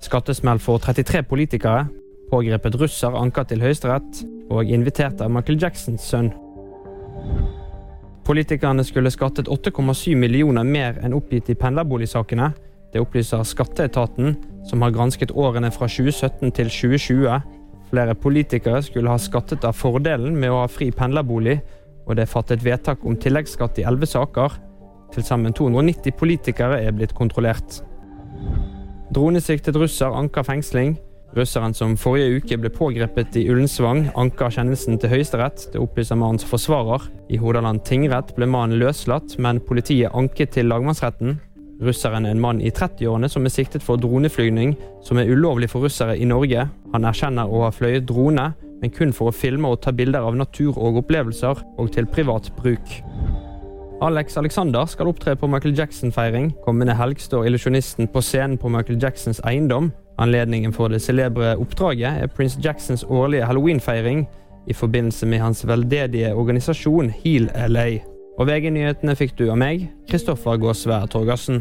Skattesmell for 33 politikere. Pågrepet russer anka til Høyesterett. Og invitert av Michael Jacksons sønn. Politikerne skulle skattet 8,7 millioner mer enn oppgitt i pendlerboligsakene. Det opplyser Skatteetaten, som har gransket årene fra 2017 til 2020. Flere politikere skulle ha skattet av fordelen med å ha fri pendlerbolig, og det er fattet vedtak om tilleggsskatt i elleve saker. Til sammen 290 politikere er blitt kontrollert. Dronesiktet russer anker fengsling. Russeren som forrige uke ble pågrepet i Ullensvang, anker kjennelsen til Høyesterett. Det opplyser mannens forsvarer. I Hordaland tingrett ble mannen løslatt, men politiet anket til lagmannsretten. Russeren er en mann i 30-årene som er siktet for droneflygning, som er ulovlig for russere i Norge. Han erkjenner å ha fløyet drone, men kun for å filme og ta bilder av natur og opplevelser, og til privat bruk. Alex Alexander skal opptre på Michael Jackson-feiring. Kommende helg står illusjonisten på scenen på Michael Jacksons eiendom. Anledningen for det celebre oppdraget er prins Jacksons årlige halloweenfeiring i forbindelse med hans veldedige organisasjon Heal LA. Og VG-nyhetene fikk du av meg, Kristoffer Gåsvær Torgersen.